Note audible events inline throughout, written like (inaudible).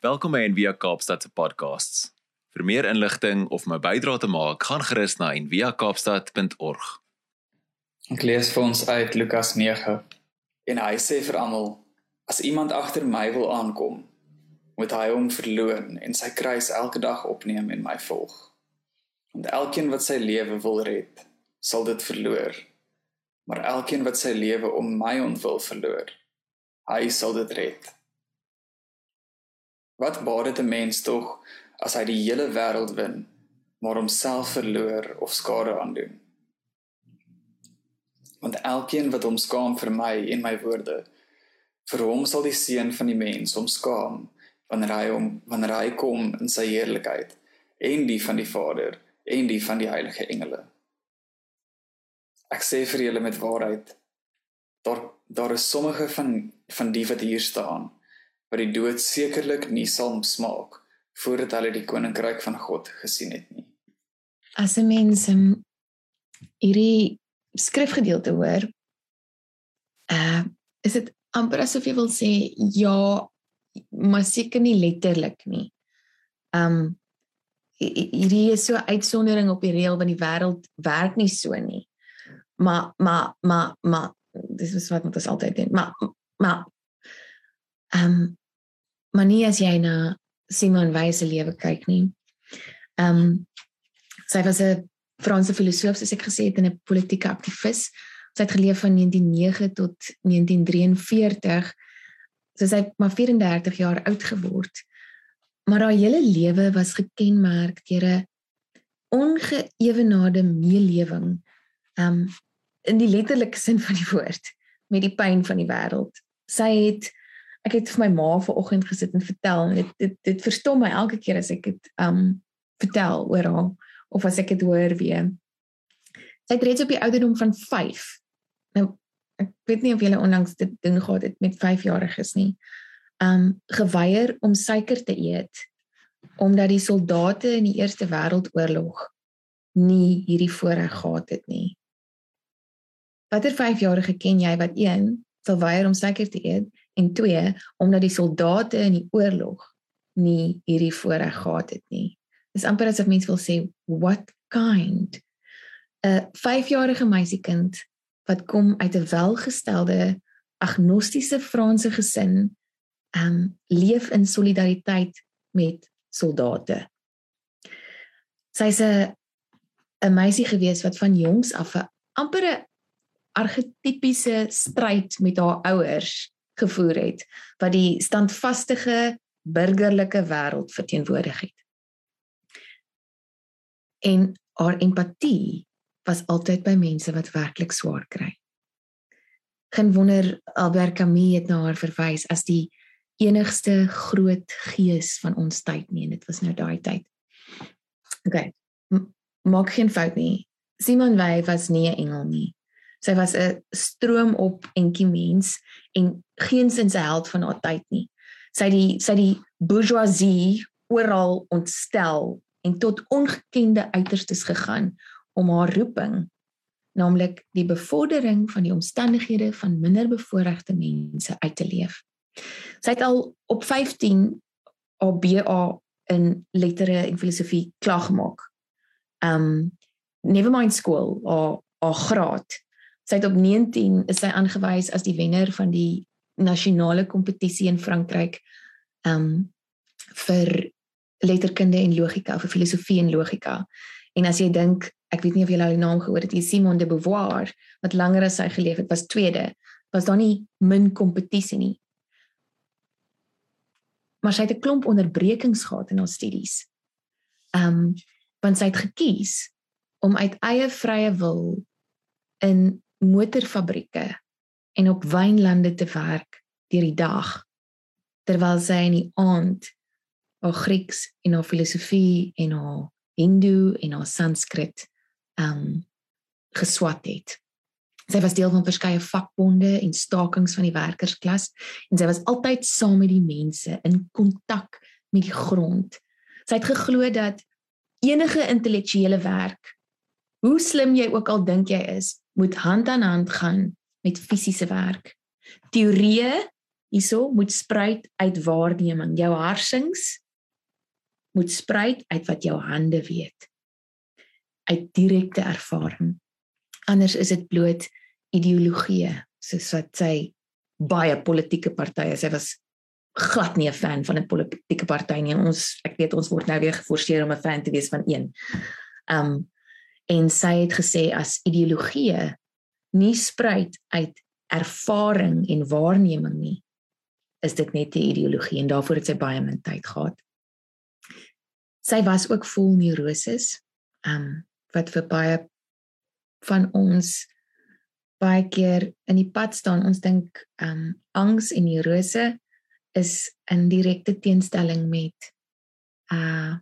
Welkom by Envia Kaapstad se podcasts. Vir meer inligting of my bydrae te maak, gaan gerus na enviakaapstad.org. Ek lees vir ons uit Lukas 9. En hy sê vir almal: As iemand agter my wil aankom, moet hy hom verloon en sy kruis elke dag opneem en my volg. Want elkeen wat sy lewe wil red, sal dit verloor. Maar elkeen wat sy lewe om my ontwil verloor, hy sal dit red. Wat baat dit 'n mens tog as hy die hele wêreld wen, maar homself verloor of skade aandoen? Want elkeen wat hom skaam vir my en my woorde, vir hom sal die seun van die mens hom skaam wanneer hy hom wanneer hy kom in sy heerlikheid en die van die Vader en die van die heilige engele. Ek sê vir julle met waarheid, daar daar is sommige van van die wat hier staan wat die dood sekerlik nie sal smaak voordat hulle die koninkryk van God gesien het nie. As 'n mens um, hierdie skrifgedeelte hoor, uh is dit amper asof jy wil sê ja, maar seker nie letterlik nie. Um hierdie is so uitsondering op die reël want die wêreld werk nie so nie. Maar maar maar maar dis is wat ons altyd doen. Maar maar ehm um, maar nie as jy na Simon Weil se lewe kyk nie. Ehm um, sy was 'n Franse filosoof soos ek gesê het en 'n politieke aktivis. Sy het geleef van 1909 tot 1943. So sy het maar 34 jaar oud geword. Maar haar hele lewe was gekenmerk deur 'n ongeëwenaarde meelewing. Ehm um, in die letterlike sin van die woord met die pyn van die wêreld. Sy het ek het vir my ma vanoggend gesit en vertel en dit dit dit verstom my elke keer as ek dit um vertel oor haar of as ek dit hoor weer. Sy het reeds op die ouderdom van 5. Nou ek weet nie of julle onlangs dit doen gehad het met 5-jariges nie. Um geweier om suiker te eet omdat die soldate in die Eerste Wêreldoorlog nie hierdie voorreg gehad het nie. Watter 5-jarige ken jy wat een sal weier om suiker te eet en twee omdat die soldate in die oorlog nie hierdie voorreg gehad het nie. Dis amper asof mense wil sê what kind 'n 5-jarige meisiekind wat kom uit 'n welgestelde agnostiese Franse gesin, ehm um, leef in solidariteit met soldate. Sy's 'n 'n meisie gewees wat van jongs af 'n amper 'n argetipiese stryd met haar ouers gevoer het wat die standvastige burgerlike wêreld verteenwoordig het. En haar empatie was altyd by mense wat werklik swaar kry. Geen wonder Albert Camus het na haar verwys as die enigste groot gees van ons tyd nie en dit was nou daai tyd. OK. Maak geen fout nie. Simon Weil was nie 'n engel nie. Sy was 'n stroom op entjie mens en geensins 'n held van haar tyd nie. Sy het die sy die bourgeoisie oral ontstel en tot ongekende uiterstes gegaan om haar roeping naamlik die bevordering van die omstandighede van minderbevoorregte mense uit te leef. Sy het al op 15 haar BA in lettere en filosofie klaar gemaak. Um Nevermind School haar haar graad Sy het op 19 is sy aangewys as die wenner van die nasionale kompetisie in Frankryk um vir letterkunde en logika of filosofie en logika. En as jy dink, ek weet nie of jy al die naam gehoor het, Simone de Beauvoir wat langer as sy geleef het, was tweede. Was daar nie min kompetisie nie. Maar sy het 'n klomp onderbrekings gehad in haar studies. Um want sy het gekies om uit eie vrye wil in motorfabrieke en op wynlande te werk deur die dag terwyl sy in die aand haar Grieks en haar filosofie en haar Hindu en haar Sanskrit um geswat het. Sy was deel van verskeie vakbonde en stakings van die werkersklas en sy was altyd saam met die mense in kontak met die grond. Sy het geglo dat enige intellektuele werk hoe slim jy ook al dink jy is, moet hand aan hand gaan met fisiese werk. Teorieë hierso moet spruit uit waarneming. Jou harsings moet spruit uit wat jou hande weet. Uit direkte ervaring. Anders is dit bloot ideologie, soos wat sy baie politieke partye, sy was glad nie 'n fan van 'n politieke party nie. Ons ek weet ons word nou weer geforseer om 'n fan te wees van een. Um en sy het gesê as ideologie nie spruit uit ervaring en waarneming nie, is dit net 'n ideologie en daarvoor het sy baie min tyd gehad. Sy was ook vol neuroses, um wat vir baie van ons baie keer in die pad staan. Ons dink um angs en neurose is in direkte teenstelling met uh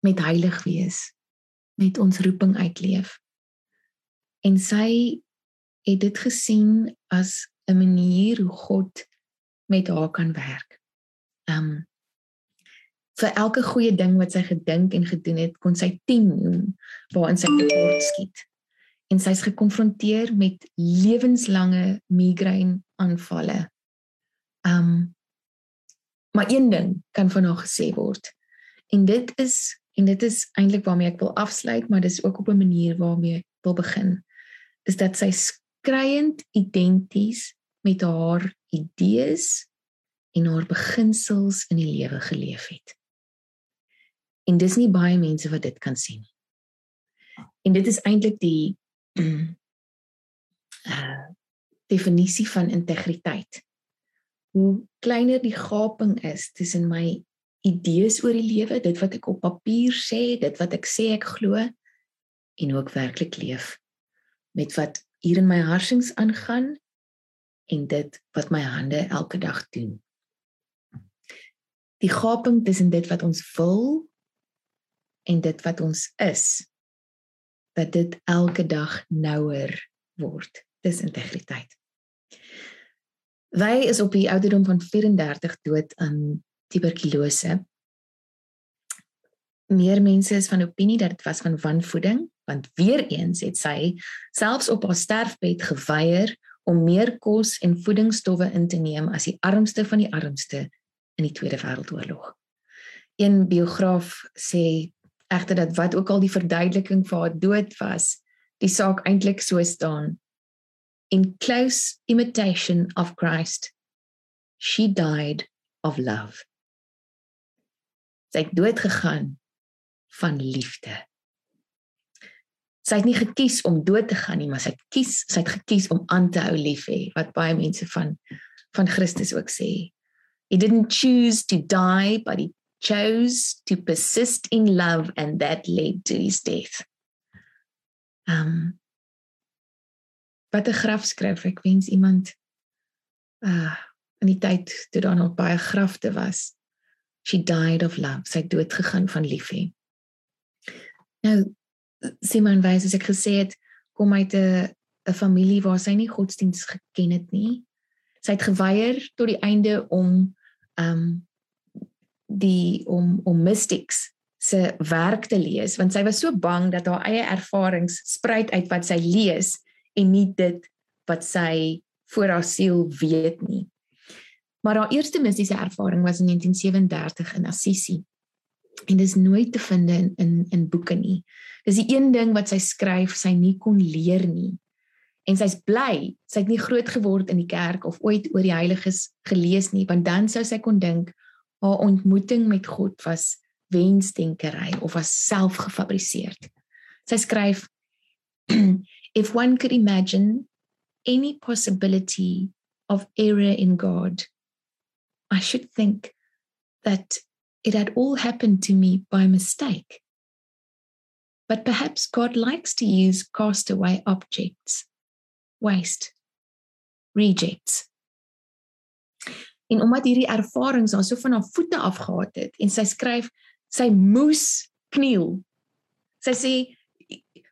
met heilig wees, met ons roeping uitleef. En sy het dit gesien as 'n manier hoe God met haar kan werk. Um vir elke goeie ding wat sy gedink en gedoen het, kon sy 10 noem waarin sy tekort skiet. En sy's gekonfronteer met lewenslange migraine aanvalle Um maar een ding kan van haar gesê word. En dit is en dit is eintlik waarmee ek wil afsluit, maar dis ook op 'n manier waarmee ek wil begin. Is dat sy skreiend identies met haar idees en haar beginsels in die lewe geleef het. En dis nie baie mense wat dit kan sien. En dit is eintlik die (clears throat) uh definisie van integriteit hoe kleiner die gaping is tussen my idees oor die lewe, dit wat ek op papier sê, dit wat ek sê ek glo en hoe ek werklik leef met wat hier in my harsings aangaan en dit wat my hande elke dag doen. Die gaping tussen dit wat ons wil en dit wat ons is dat dit elke dag nouer word. Dis integriteit. Wy is op die ouderdom van 34 dood aan tuberkulose. Meer mense is van opinie dat dit was van wanvoeding, want weer eens het sy selfs op haar sterfbed geweier om meer kos en voedingsstowwe in te neem as die armste van die armste in die Tweede Wêreldoorlog. Een biograaf sê egter dat wat ook al die verduideliking vir haar dood was, die saak eintlik so staan in close imitation of Christ, she died of love. Sy het dood gegaan van liefde. Sy het nie gekies om dood te gaan nie, maar sy het kies, sy het gekies om aan te hou lief hê, wat baie mense van van Christus ook sê. He didn't choose to die, but he chose to persist in love and that led to his death. Um wat 'n grafskrif ek wens iemand uh in die tyd toe daar nog baie grafte was she died of love. Sy het dood gegaan van liefhe nou Simon wys as ek gesê het kom uit 'n 'n familie waar sy nie godsdiens geken het nie. Sy het geweier tot die einde om um die om om mystics se werk te lees want sy was so bang dat haar eie ervarings spruit uit wat sy lees en nie dit wat sy voor haar siel weet nie. Maar haar eerste mistiese ervaring was in 1937 in Assisi. En dit is nooit te vind in in, in boeke nie. Dis die een ding wat sy skryf, sy nie kon leer nie. En sy's bly, sy het nie groot geword in die kerk of ooit oor die heiliges gelees nie, want dan sou sy kon dink haar ontmoeting met God was wensdenkery of was selfgefabriseer. Sy skryf (clears throat) if one could imagine any possibility of error in God, I should think that it had all happened to me by mistake. But perhaps God likes to use castaway objects, waste, rejects. En omdat hierdie ervarings haar so van haar voete afgehaat het en sy skryf sy moes kniel. Sy sê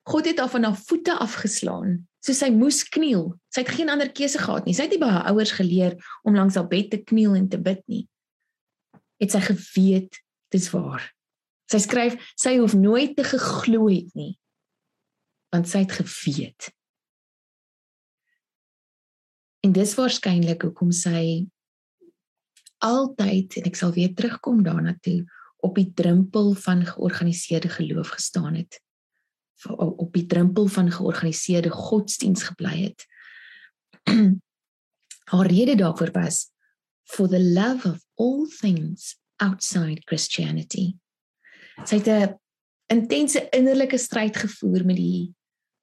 God het haar van haar voete afgeslaan, so sy moes kniel. Sy het geen ander keuse gehad nie. Sy het nie by haar ouers geleer om langs haar bed te kniel en te bid nie. Het sy geweet dis waar. Sy skryf sy hoef nooit te geglo het nie. Want sy het geweet. En dis waarskynlik hoekom sy altyd en ek sal weer terugkom daarna toe op die drempel van georganiseerde geloof gestaan het op die drempel van georganiseerde godsdiens gebly het. (clears throat) Haar rede daarvoor was for the love of all things outside Christianity. Sy het 'n intense innerlike stryd gevoer met die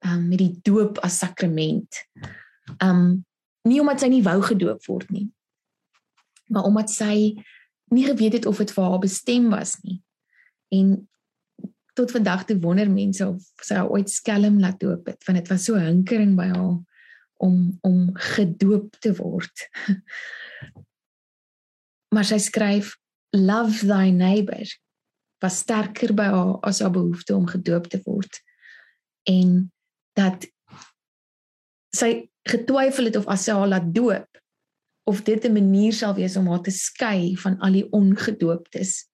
um, met die doop as sakrament. Um nie omdat sy nie wou gedoop word nie, maar omdat sy nie geweet het of dit vir haar bestem was nie. En tot vandag toe wonder mense of sy ooit skelm laat doop het, want dit was so hinkering by haar om om gedoop te word. (laughs) maar sy skryf love thy neighbor was sterker by haar as haar behoefte om gedoop te word. En dat sy getwyfel het of as sy haar laat doop of dit 'n manier sal wees om haar te skei van al die ongedooptes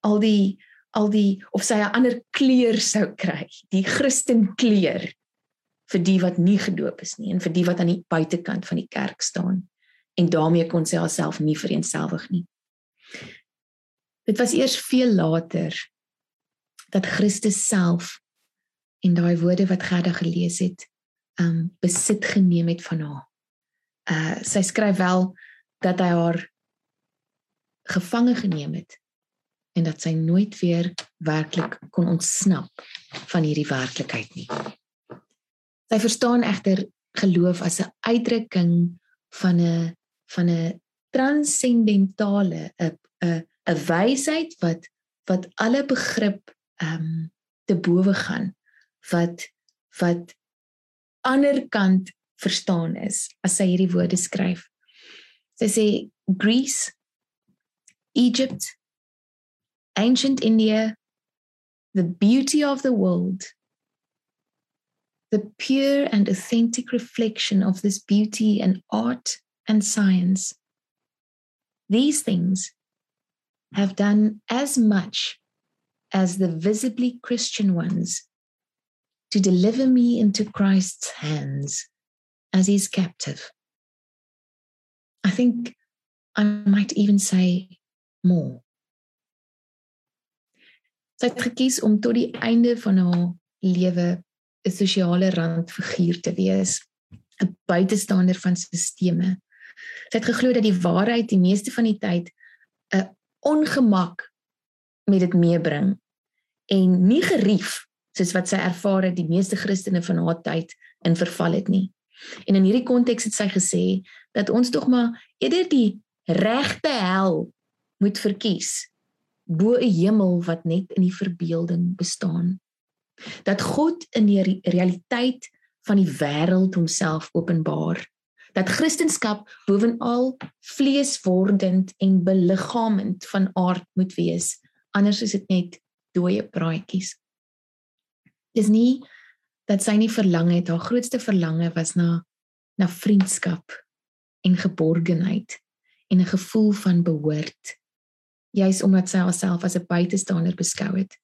al die al die of sy 'n ander kleur sou kry. Die Christen kleur vir die wat nie gedoop is nie en vir die wat aan die buitekant van die kerk staan en daarmee kon sy haarself nie vereensgewig nie. Dit was eers veel later dat Christus self en daai woorde wat Gerda gelees het um besit geneem het van haar. Uh sy skryf wel dat hy haar gevange geneem het en dat sy nooit weer werklik kon ontsnap van hierdie werklikheid nie. Sy verstaan egter geloof as 'n uitdrukking van 'n van 'n transcendentale 'n 'n 'n wysheid wat wat alle begrip ehm um, te bowe gaan wat wat ander kant verstaan is as sy hierdie woorde skryf. Sy sê Greece, Egypt, ancient India, the beauty of the world, the pure and authentic reflection of this beauty and art and science. These things have done as much as the visibly Christian ones to deliver me into Christ's hands as his captive. I think I might even say more. Sy het gekies om tot die einde van haar lewe 'n sosiale randfiguur te wees, 'n buitestander van sisteme. Sy het geglo dat die waarheid die meeste van die tyd 'n ongemak met dit meebring en nie gerief soos wat sy ervaar het die meeste Christene van haar tyd in verval het nie. En in hierdie konteks het sy gesê dat ons tog maar eerder die regte hel moet verkies bo 'n hemel wat net in die verbeelding bestaan. Dat God in die realiteit van die wêreld homself openbaar. Dat Christendom bovenal vleeswordend en beliggaamend van aard moet wees, anders is dit net dooie praatjies. Dis nie dat sy nie verlang het haar grootste verlange was na na vriendskap en geborgenheid en 'n gevoel van behoort juis omdat sy haarself as 'n buitestander beskou het.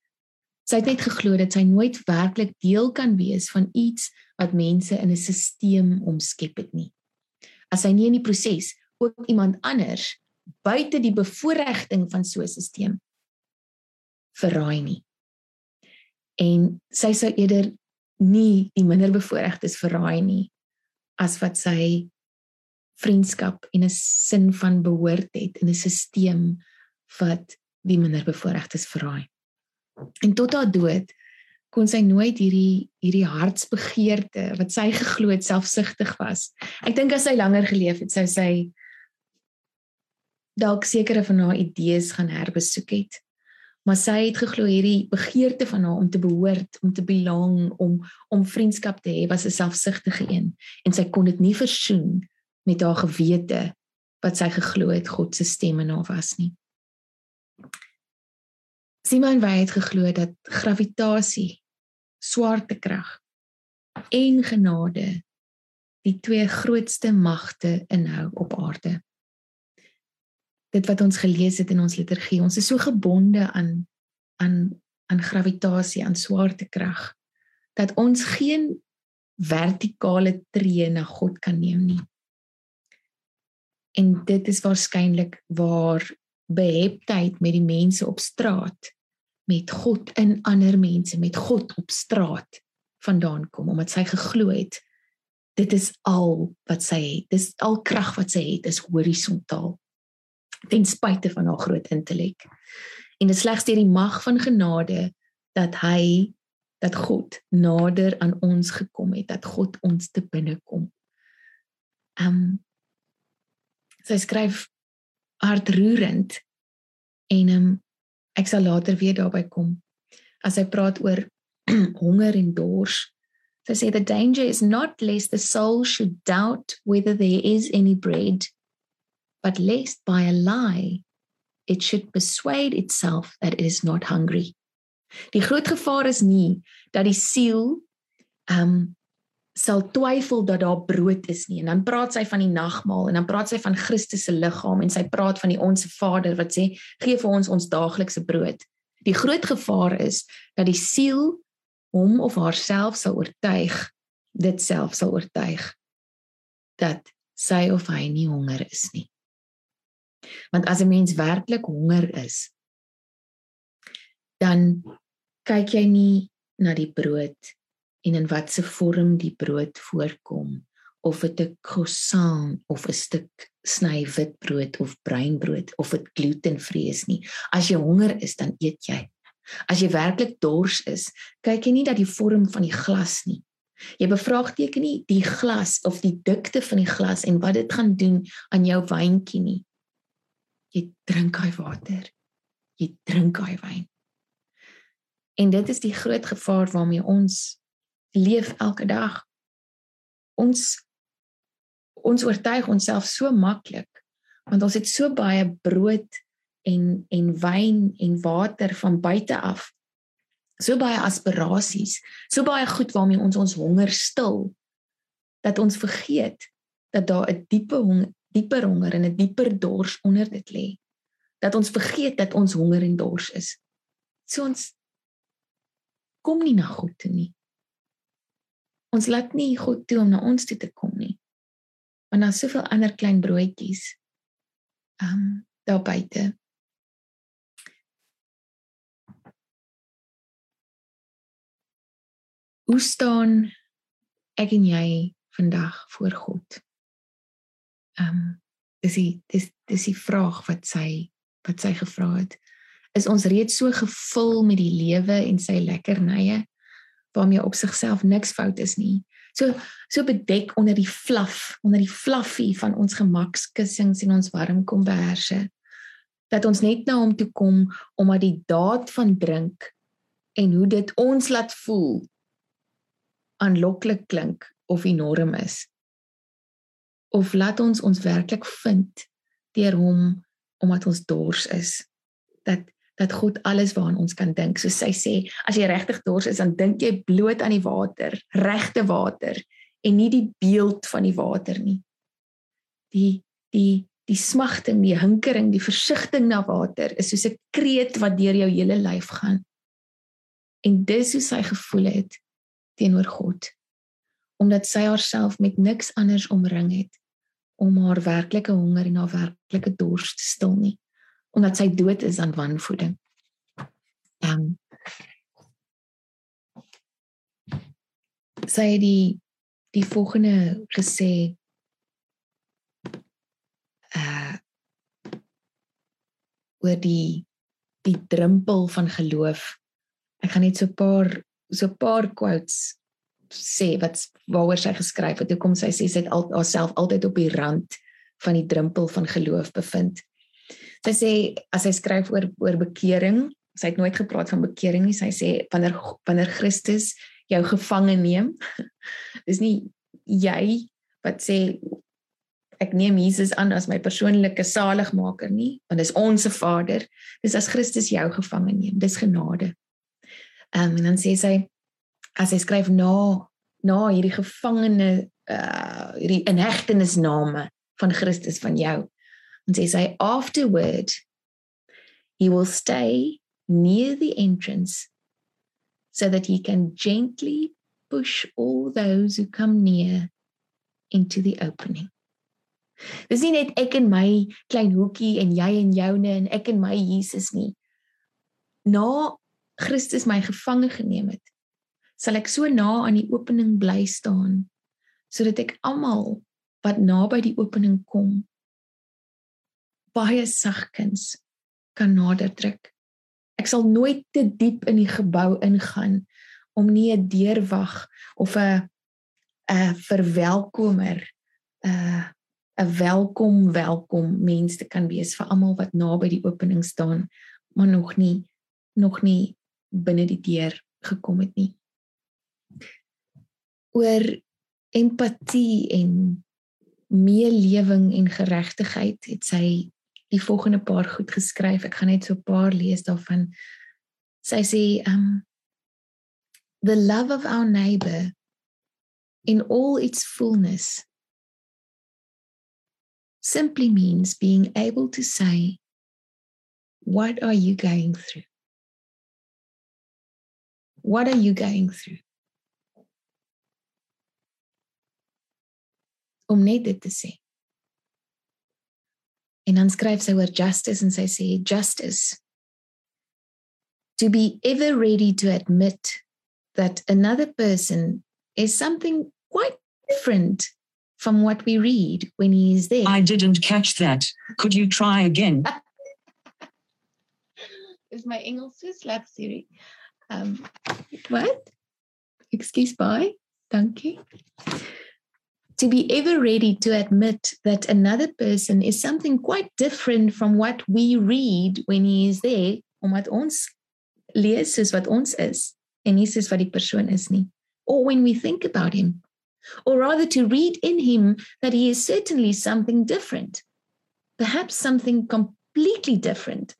Sy het net geglo dat sy nooit werklik deel kan wees van iets wat mense in 'n stelsel omskep het nie. As sy nie in die proses ook iemand anders buite die bevoordiging van so 'n stelsel verraai nie. En sy sou eerder nie die minderbevoorregtes verraai nie as wat sy vriendskap en 'n sin van behoort het in 'n stelsel wat die minderbevoorregtes verraai. En tot haar dood kon sy nooit hierdie hierdie hartsbegeerte wat sy geglo het selfsugtig was. Ek dink as sy langer geleef het, sou sy dalk sekere van haar idees gaan herbesoek het maar sy het geglo hierdie begeerte van haar om te behoort, om te belong, om om vriendskap te hê was 'n selfsugtige een en sy kon dit nie versoen met haar gewete wat sy geglo het God se stem in haar was nie. Simon Weil het geglo dat gravitasie, swaartekrag en genade die twee grootste magte inhou op aarde dit wat ons gelees het in ons liturgie. Ons is so gebonde aan aan aan gravitasie, aan swaartekrag dat ons geen vertikale tree na God kan neem nie. En dit is waarskynlik waar beheptheid met die mense op straat met God in ander mense met God op straat vandaan kom omdat sy geglo het dit is al wat sy het dis al krag wat sy het is horisontaal ten spyte van haar groot intellek en dit slegs deur die mag van genade dat hy dat God nader aan ons gekom het dat God ons te binnekom. Ehm um, sy skryf hartroerend en um, ek sal later weer daarby kom as hy praat oor (clears throat) honger en dors. Sy sê the danger is not lest the soul should doubt whether there is any bread but lest by a lie it should persuade itself that it is not hungry. Die groot gevaar is nie dat die siel um, sal twyfel dat daar brood is nie en dan praat sy van die nagmaal en dan praat sy van Christus se liggaam en sy praat van die onsse Vader wat sê gee vir ons ons daaglikse brood. Die groot gevaar is dat die siel hom of haarself sal oortuig dit self sal oortuig dat sy of hy nie honger is nie. Want as 'n mens werklik honger is, dan kyk jy nie na die brood en in watter vorm die brood voorkom of dit 'n croissant of 'n stuk sny witbrood of breinbrood of dit glutenvry is nie. As jy honger is, dan eet jy. As jy werklik dors is, kyk jy nie dat die vorm van die glas nie. Jy bevraagteken nie die glas of die dikte van die glas en wat dit gaan doen aan jou wyntjie nie. Jy drink hy water. Jy drink hy wyn. En dit is die groot gevaar waarmee ons leef elke dag. Ons ons oortuig onsself so maklik want ons het so baie brood en en wyn en water van buite af. So baie aspirasies, so baie goed waarmee ons ons honger stil dat ons vergeet dat daar 'n diepe honger, dieper honger en 'n dieper dors onder dit lê. Dat ons vergeet dat ons honger en dors is. So ons kom nie na God toe nie. Ons laat nie God toe om na ons toe te kom nie. Want daar's soveel ander klein broodjies um daar buite. Hoe staan ek en jy vandag voor God? Um dis die dis dis die vraag wat sy wat sy gevra het. Is ons reeds so gevul met die lewe en sy lekkernye waarmee op sigself niks fout is nie. So so bedek onder die fluff, onder die fluffie van ons gemakskussings en ons warm komberse dat ons net na hom toe kom omdat die daad van drink en hoe dit ons laat voel aanloklik klink of enorm is. Of laat ons ons werklik vind deur hom omdat ons dors is. Dat dat God alles waaraan ons kan dink. So sy sê, as jy regtig dors is, dan dink jy bloot aan die water, regte water en nie die beeld van die water nie. Die die die smagting, die hinkering, die versigtiging na water is soos 'n kreet wat deur jou hele lyf gaan. En dis hoe sy gevoel het teenoor God. Omdat sy haarself met niks anders omring het om haar werklike honger en haar werklike dors te stil nie omdat sy dood is aan wanvoeding. Ehm um, sy het die die volgende gesê uh oor die die drempel van geloof. Ek gaan net so 'n paar so 'n paar quotes sê wat waaroor sy geskryf het. Hoekom sy sê sy het al haarself altyd op die rand van die drempel van geloof bevind. Sy sê as sy skryf oor oor bekering, sy het nooit gepraat van bekering nie. Sy sê wanneer wanneer Christus jou gevange neem, (laughs) dis nie jy wat sê ek neem Jesus aan as my persoonlike saligmaker nie, want dis ons se Vader. Dis as Christus jou gevange neem. Dis genade. Um, en dan sê sy as hy skryf na na hierdie gevangene uh hierdie inhegtenisname van Christus van jou And says, I afterward, he will stay near the entrance so that he can gently push all those who come near into the opening. Dis nie net ek en my klein hoekie en jy en joune en ek en my Jesus nie. Na Christus my gevange geneem het, sal ek so na aan die opening bly staan sodat ek almal wat naby die opening kom baie sagkens kan nader druk. Ek sal nooit te diep in die gebou ingaan om nie 'n deurwag of 'n 'n verwelkomer 'n 'n welkom welkom mens te kan wees vir almal wat naby die opening staan maar nog nie nog nie binne die deur gekom het nie oor empatie en meelewing en geregtigheid het sy die volgende paar goed geskryf ek gaan net so 'n paar lees daarvan sy sê um the love of our neighbor in all its fullness simply means being able to say, What are you going through? What are you going through? Om net dit te sê. En dan skryf sy oor justice en sy sê justice to be ever ready to admit that another person is something quite different from what we read when he is there. I didn't catch that. Could you try again? (laughs) is my Engels so slap Siri. Um what? Excuse by. Thank you. To be ever ready to admit that another person is something quite different from what we read when he is there, omdat ons lees soos wat ons is en nie soos wat die persoon is nie. Or when we think about him or rather to read in him that he is certainly something different, perhaps something completely different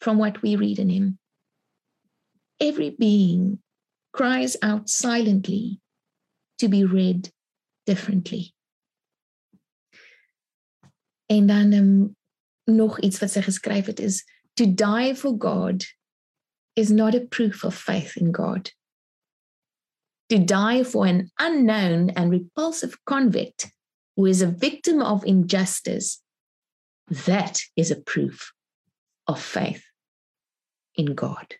from what we read in him. Every being cries out silently to be read differently. En dan um, nog iets wat sy geskryf het is to die for God is not a proof of faith in God. to die for an unknown and repulsive convict who is a victim of injustice, that is a proof of faith in God.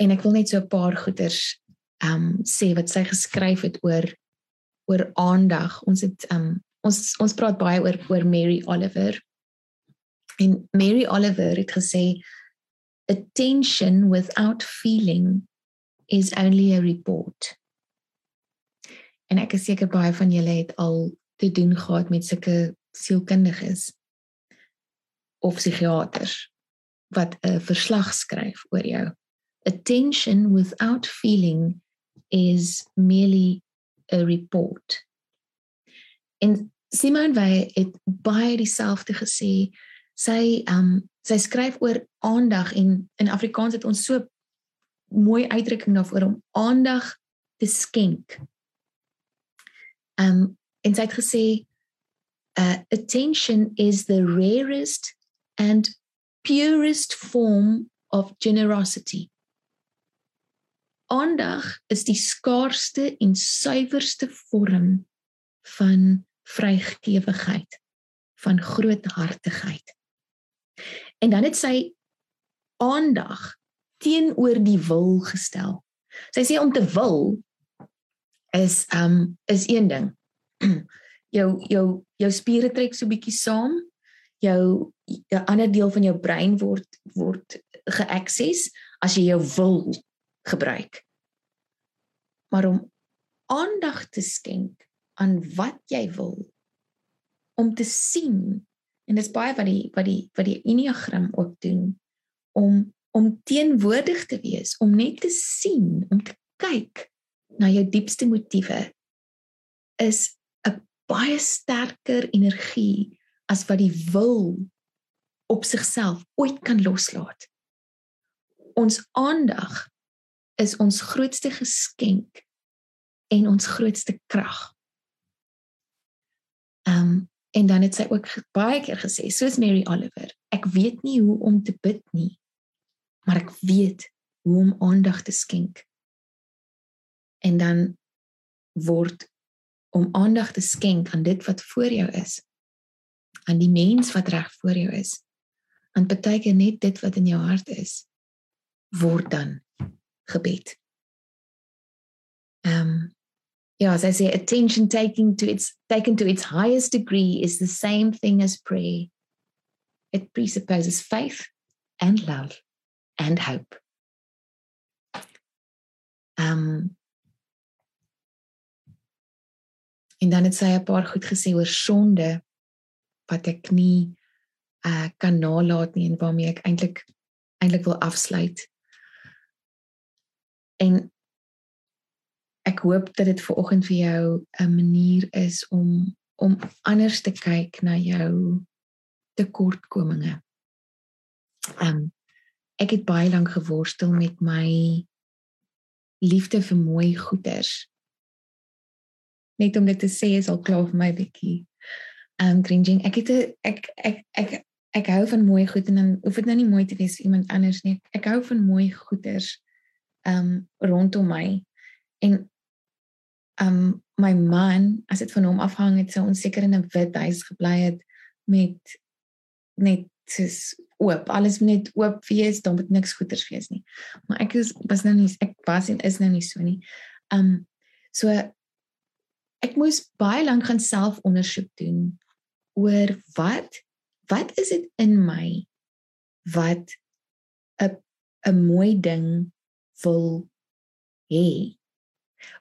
En ek wil net so 'n paar goeters um sê wat sy geskryf het oor oor aandag. Ons het um ons ons praat baie oor oor Mary Oliver. En Mary Oliver het gesê attention without feeling is only a report. En ek is seker baie van julle het al te doen gehad met sulke sielkundiges of psigiaters wat 'n verslag skryf oor jou. Attention without feeling is merely a report. En Simone Weil het baie dieselfde gesê. Sy um sy skryf oor aandag en in Afrikaans het ons so mooi uitdrukking daarvoor om aandag te skenk. Um en sy het gesê uh attention is the rarest and purest form of generosity. Aandag is die skaarsste en suiwerste vorm van vrygewigheid, van groothartigheid. En dan het sy aandag teenoor die wil gestel. Sy sê om te wil is um is een ding. (clears throat) jou jou jou spiere trek so bietjie saam. Jou 'n ander deel van jou brein word word geaccess as jy jou wil gebruik. Maar om aandag te skenk aan wat jy wil om te sien En dit is baie wat die wat die wat die enneagram ook doen om om teenwoordig te wees, om net te sien, om te kyk na jou diepste motiewe is 'n baie sterker energie as wat die wil op sigself ooit kan loslaat. Ons aandag is ons grootste geskenk en ons grootste krag. Ehm um, En dan het sy ook baie keer gesê, soos Mary Oliver, ek weet nie hoe om te bid nie, maar ek weet hoe om aandag te skenk. En dan word om aandag te skenk aan dit wat voor jou is. Aan die mens wat reg voor jou is. En partykeer net dit wat in jou hart is word dan gebed. Um, ja, as I say attention taking to its taken to its highest degree is the same thing as prayer. It presupposes faith and love and hope. Um en dan het sy 'n paar goed gesê oor sonde wat ek nie uh kan nalat nie en waarmee ek eintlik eintlik wil afsluit. En ek hoop dat dit vir oggend vir jou 'n manier is om om anders te kyk na jou tekortkominge. Um ek het baie lank geworstel met my liefde vir mooi goeders. Net om dit te sê is al klaar vir my bietjie. Um cringing. Ek het 'n ek ek ek ek hou van mooi goed en dan hoef dit nou nie mooi te wees vir iemand anders nie. Ek hou van mooi goeders um rondom my. En um my man as dit van hom afhang het sou ons seker in 'n wit huis gebly het met net soos oop. Alles net oop wees dan moet niks goeters wees nie. Maar ek is was nou nie ek was en is nou nie so nie. Um so ek moes baie lank gaan selfondersoek doen oor wat wat is dit in my wat 'n 'n mooi ding wil hê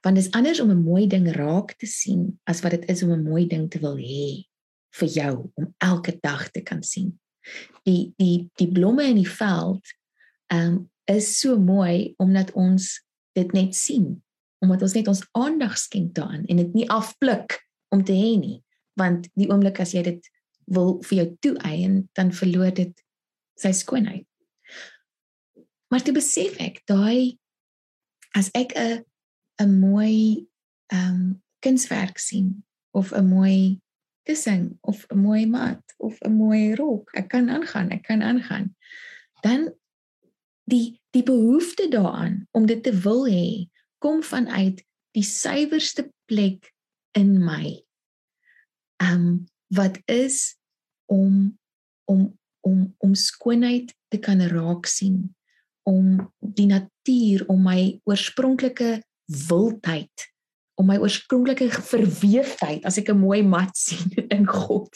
want dit is anders om 'n mooi ding raak te sien as wat dit is om 'n mooi ding te wil hê vir jou om elke dag te kan sien. Die die die blomme in die veld ehm um, is so mooi omdat ons dit net sien, omdat ons net ons aandag skenk daaraan en dit nie afpluk om te hê nie, want die oomblik as jy dit wil vir jou toeëien, dan verloor dit sy skoonheid. Maar te besef ek daai as ek 'n 'n mooi ehm um, kunswerk sien of 'n mooi kussing of 'n mooi mat of 'n mooi rok. Ek kan aangaan, ek kan aangaan. Dan die die behoefte daaraan om dit te wil hê kom vanuit die suiwerste plek in my. Ehm um, wat is om om om om skoonheid te kan raak sien om die natuur om my oorspronklike wildheid om my oorspronklike verweefdheid as ek 'n mooi mat (laughs) sien in God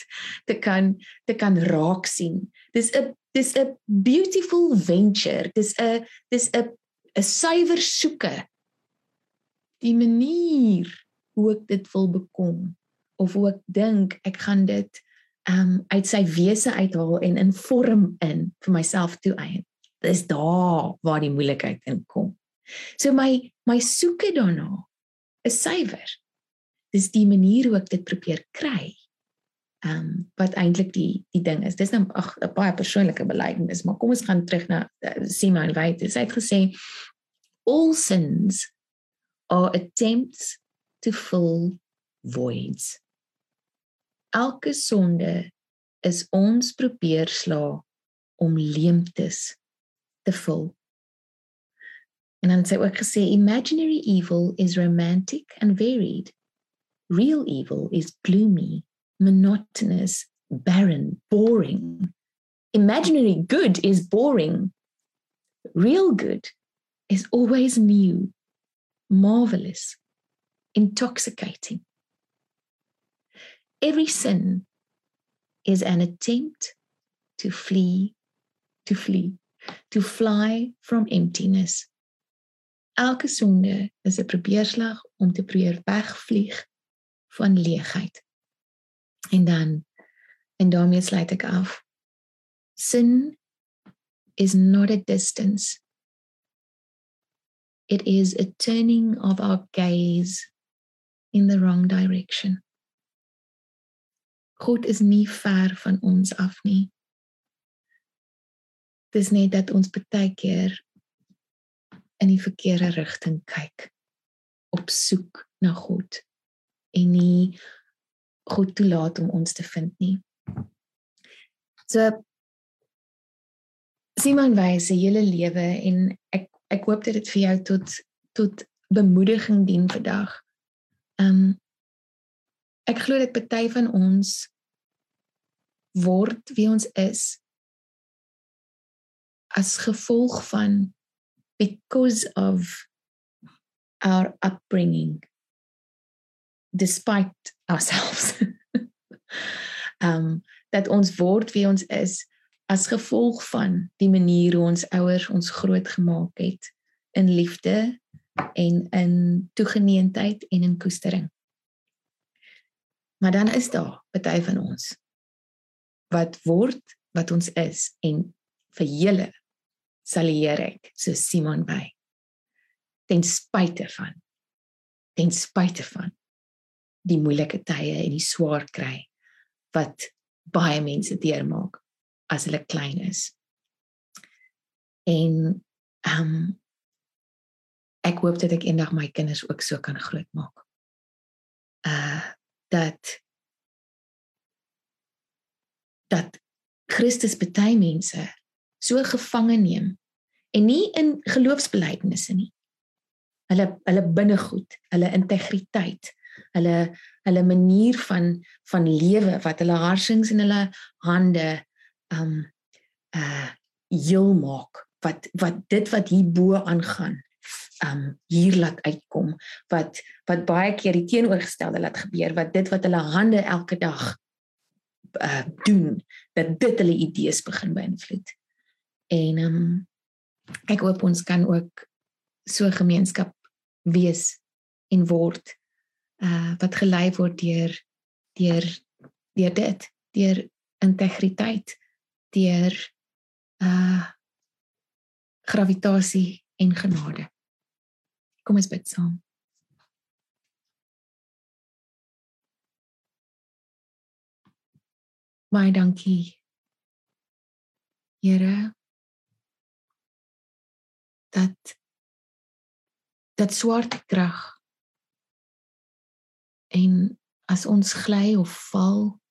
te kan te kan raak sien. Dis 'n dis 'n beautiful venture. Dis 'n dis 'n 'n suiwer soeke. Die manier hoe ek dit wil bekom of hoe ek dink ek gaan dit um uit sy wese uithaal en in vorm in vir myself toeëien. Dis daar waar die moeilikheid inkom. So my my soeke daarna is suiwer. Dis die manier hoe ek dit probeer kry. Ehm um, wat eintlik die die ding is. Dis nou ag 'n baie persoonlike belydenis, maar kom ons gaan terug na uh, Simon White. Hy het gesê all sins are attempts to fill voids. Elke sonde is ons probeer sla om leemtes En dan sê ook gesê imaginary evil is romantic and varied. Real evil is gloomy, monotonous, barren, boring. Imaginary good is boring. Real good is always new, marvelous, intoxicating. Every sin is an attempt to flee, to flee, to fly from emptiness elke sonde is 'n probeerslag om te probeer wegvlieg van leegheid. En dan en daarmee sluit ek af. Sin is not a distance. It is a turning of our gaze in the wrong direction. God is nie ver van ons af nie. Dis net dat ons baie keer in die verkeerde rigting kyk op soek na God en nie God toelaat om ons te vind nie. So Simon wys sy hele lewe en ek ek hoop dat dit vir jou tot tot bemoediging dien vandag. Um ek glo dit party van ons word wie ons is as gevolg van because of our upbringing despite ourselves (laughs) um dat ons word wie ons is as gevolg van die manier hoe ons ouers ons grootgemaak het in liefde en in toegeneentheid en in koestering. Maar dan is daar party van ons wat word wat ons is en vir julle sal leer ek so Simon by ten spyte van ten spyte van die moeilike tye en die swaar kry wat baie mense deurmaak as hulle klein is. En ehm um, ek hoop dat ek eendag my kinders ook so kan grootmaak. Uh dat dat Christus baie mense so gevange neem en nie in geloofsbelijdenisse nie. Hulle hulle binnegoed, hulle integriteit, hulle hulle manier van van lewe wat hulle harsings in hulle hande um uh heel maak wat wat dit wat hier bo aangaan um hier laat uitkom wat wat baie keer die teenoorgestelde laat gebeur wat dit wat hulle hande elke dag uh doen dat dit hulle idees begin beïnvloed en um ek hoop ons kan ook so gemeenskap wees en word uh wat gelei word deur deur deur dit deur integriteit deur uh gravitasie en genade. Kom ons bid saam. Baie dankie. Here dat dat swart krag. En as ons gly of val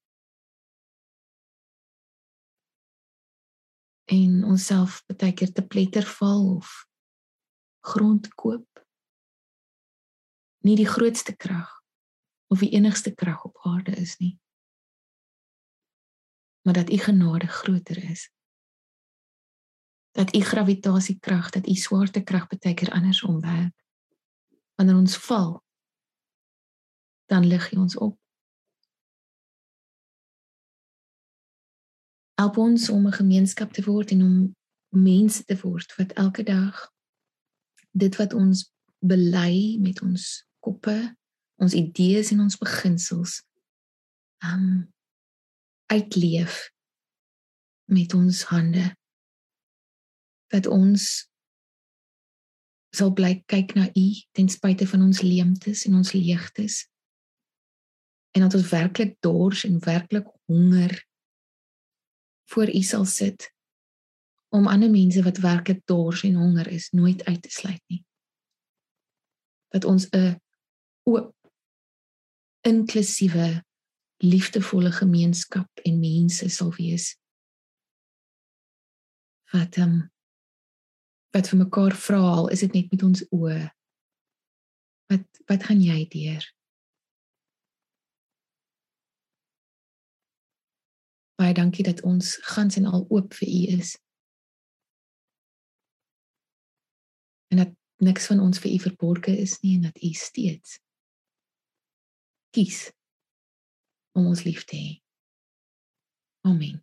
en onsself baie keer te pletter val of grond koop nie die grootste krag of die enigste krag op aarde is nie maar dat u genade groter is dat u gravitasiekrag dat u swaartekrag baie keer andersom werk wanneer ons val dan lig jy ons op. Help ons om 'n gemeenskap te word en om mense te word wat elke dag dit wat ons bely met ons koppe, ons idees en ons beginsels um uitleef met ons hande dat ons sal bly kyk na u ten spyte van ons leemtes en ons leegtes en dat ons werklik dors en werklik honger voor u sal sit om ander mense wat werklik dors en honger is nooit uit te sluit nie. Dat ons 'n oop inklusiewe liefdevolle gemeenskap en mense sal wees. Wat ehm um, wat vir mekaar vra al is dit net met ons oë. Wat wat gaan jy deur? baie dankie dat ons gans en al oop vir u is. En dat niks van ons vir u verborge is nie en dat u steeds kies om ons lief te hê. Amen.